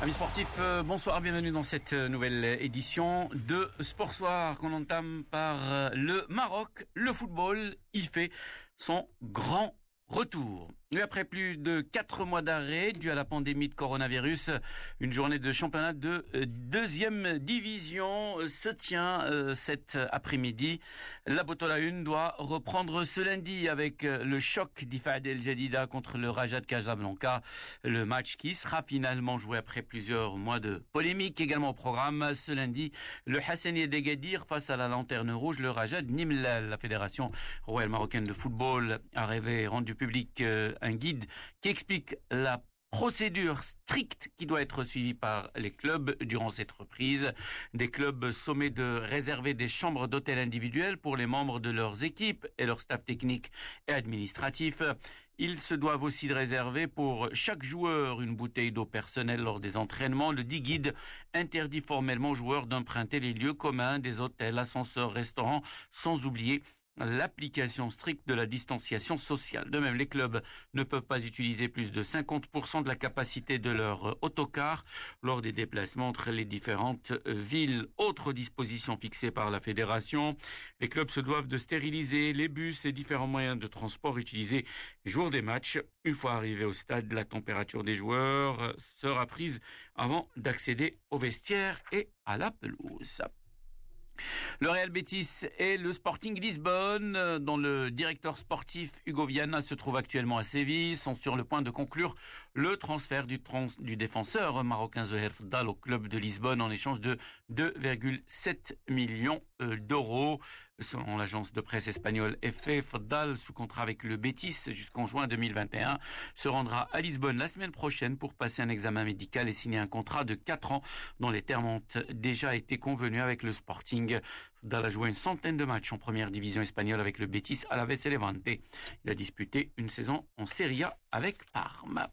Amis sportifs, euh, bonsoir, bienvenue dans cette euh, nouvelle édition de Sport Soir qu'on entame par euh, le Maroc. Le football, il fait son grand retour. Et après plus de quatre mois d'arrêt dû à la pandémie de coronavirus, une journée de championnat de euh, deuxième division se tient euh, cet après-midi. La Botola 1 doit reprendre ce lundi avec euh, le choc d'Ifad El Jadida contre le Raja de Casablanca. Le match qui sera finalement joué après plusieurs mois de polémique également au programme. Ce lundi, le Hassani d'Egadir face à la Lanterne Rouge, le Raja de Nimlal. La Fédération royale marocaine de football a rêvé rendu public un guide qui explique la procédure stricte qui doit être suivie par les clubs durant cette reprise. Des clubs sommés de réserver des chambres d'hôtel individuelles pour les membres de leurs équipes et leur staff technique et administratif. Ils se doivent aussi de réserver pour chaque joueur une bouteille d'eau personnelle lors des entraînements. Le dit guide interdit formellement aux joueurs d'emprunter les lieux communs des hôtels, ascenseurs, restaurants, sans oublier l'application stricte de la distanciation sociale. De même, les clubs ne peuvent pas utiliser plus de 50% de la capacité de leur autocar lors des déplacements entre les différentes villes. Autre disposition fixée par la fédération, les clubs se doivent de stériliser les bus et différents moyens de transport utilisés jour des matchs. Une fois arrivés au stade, la température des joueurs sera prise avant d'accéder au vestiaire et à la pelouse. Le Real Betis et le Sporting Lisbonne, euh, dont le directeur sportif Hugo Viana se trouve actuellement à Séville, sont sur le point de conclure le transfert du, défenseur marocain Zoher Fdal au club de Lisbonne en échange de 2,7 millions d'euros. Selon l'agence de presse espagnole EFE, Fdal, sous contrat avec le Betis jusqu'en juin 2021, se rendra à Lisbonne la semaine prochaine pour passer un examen médical et signer un contrat de 4 ans dont les termes ont déjà été convenus avec le Sporting. Fdal a joué une centaine de matchs en première division espagnole avec le Betis à la et Levante. Il a disputé une saison en Serie A avec Parme.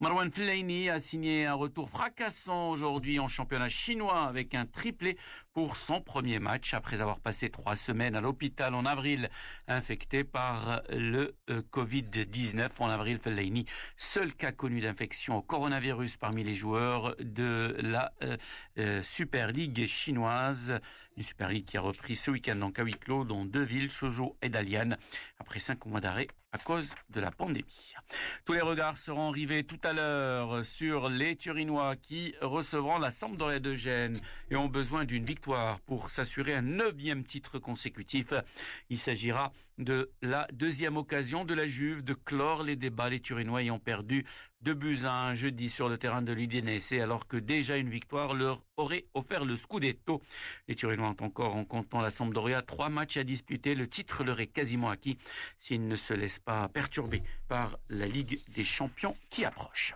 Marwan Fellaini a signé un retour fracassant aujourd'hui en championnat chinois avec un triplé pour son premier match après avoir passé trois semaines à l'hôpital en avril infecté par le euh, Covid-19. En avril, Fellaini, seul cas connu d'infection au coronavirus parmi les joueurs de la euh, euh, Super League chinoise. Une Super League qui a repris ce week-end en huis clos dans deux villes, Shoujo et Dalian, après cinq mois d'arrêt à cause de la pandémie. Tous les regards seront rivés tout à l'heure sur les Turinois qui recevront la Sampdoria de Gênes et ont besoin d'une victoire pour s'assurer un neuvième titre consécutif. Il s'agira de la deuxième occasion de la Juve de clore les débats. Les Turinois ayant perdu deux buts à un jeudi sur le terrain de l'UDNSC alors que déjà une victoire leur aurait offert le Scudetto. Les Turinois ont encore en comptant la Sampdoria trois matchs à disputer. Le titre leur est quasiment acquis s'ils ne se laissent pas perturber par la Ligue des Champions qui approche.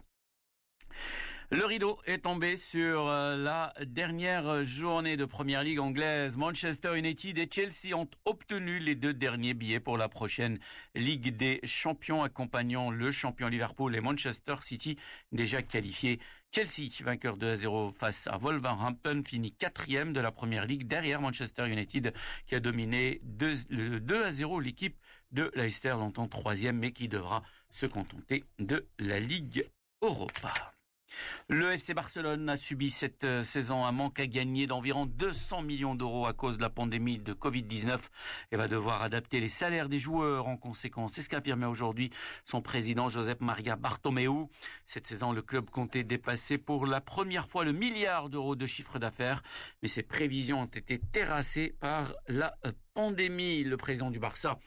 Le rideau est tombé sur euh, la dernière journée de Première Ligue anglaise. Manchester United et Chelsea ont obtenu les deux derniers billets pour la prochaine Ligue des Champions, accompagnant le champion Liverpool et Manchester City déjà qualifiés. Chelsea, vainqueur 2 à 0 face à Wolverhampton, finit quatrième de la Première Ligue derrière Manchester United qui a dominé 2, le 2 à 0 l'équipe de Leicester, longtemps troisième, mais qui devra se contenter de la Ligue Europa. Le FC Barcelone a subi cette euh, saison un manque à gagner d'environ 200 millions d'euros à cause de la pandémie de Covid-19 et va devoir adapter les salaires des joueurs en conséquence. C'est ce qu'affirmait aujourd'hui son président Josep Maria Bartomeu. Cette saison, le club comptait dépasser pour la première fois le milliard d'euros de chiffre d'affaires, mais ses prévisions ont été terrassées par la euh, pandémie, le président du Barça,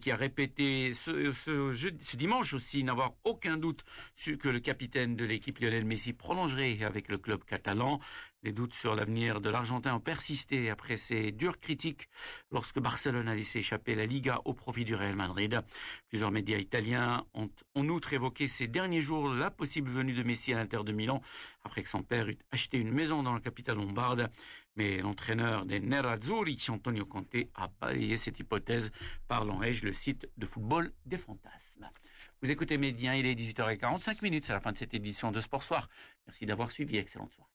qui a répété ce, dimanche aussi n'avoir aucun doute sur que le capitaine de l'équipe Lionel Messi prolongerait avec le club catalan. Les doutes sur l'avenir de l'Argentin ont persisté après ces dures critiques lorsque Barcelone a laissé échapper la Liga au profit du Real Madrid. Plusieurs médias italiens ont en outre évoqué ces derniers jours la possible venue de Messi à l'Inter de Milan après que son père eut acheté une maison dans la capitale lombarde. Mais l'entraîneur des Nerazzurri, Antonio Conte, a balayé cette hypothèse, parlant, ai-je, le site de football des fantasmes. Vous écoutez Médien, il est 18h45 minutes, c'est la fin de cette édition de Sport Soir. Merci d'avoir suivi, excellente soirée.